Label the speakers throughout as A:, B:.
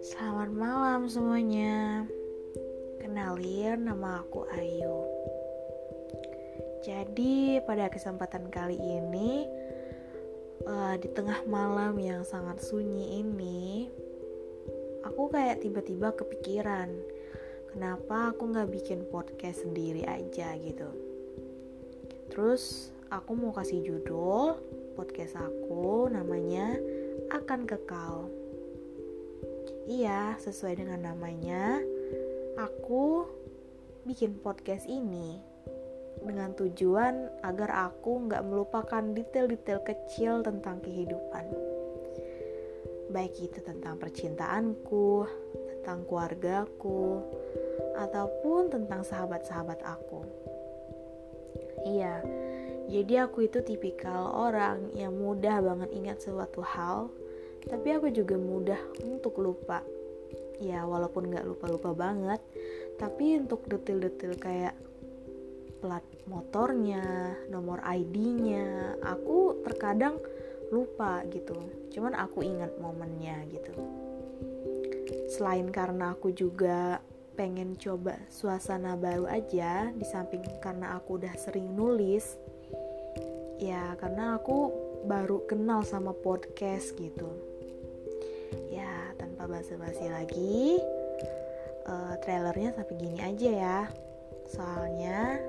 A: Selamat malam semuanya. Kenalin nama aku Ayu. Jadi pada kesempatan kali ini uh, di tengah malam yang sangat sunyi ini, aku kayak tiba-tiba kepikiran, kenapa aku nggak bikin podcast sendiri aja gitu. Terus aku mau kasih judul podcast aku namanya akan kekal. Iya, sesuai dengan namanya, aku bikin podcast ini dengan tujuan agar aku nggak melupakan detail-detail kecil tentang kehidupan. Baik itu tentang percintaanku, tentang keluargaku, ataupun tentang sahabat-sahabat aku. Iya, jadi aku itu tipikal orang yang mudah banget ingat suatu hal tapi aku juga mudah untuk lupa ya walaupun nggak lupa-lupa banget tapi untuk detail-detail kayak plat motornya, nomor ID-nya, aku terkadang lupa gitu. Cuman aku ingat momennya gitu. Selain karena aku juga pengen coba suasana baru aja, di samping karena aku udah sering nulis, ya karena aku baru kenal sama podcast gitu. Ya tanpa basa-basi lagi uh, trailernya sampai gini aja ya. Soalnya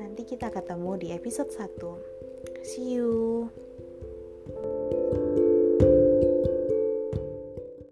A: nanti kita ketemu di episode 1 see you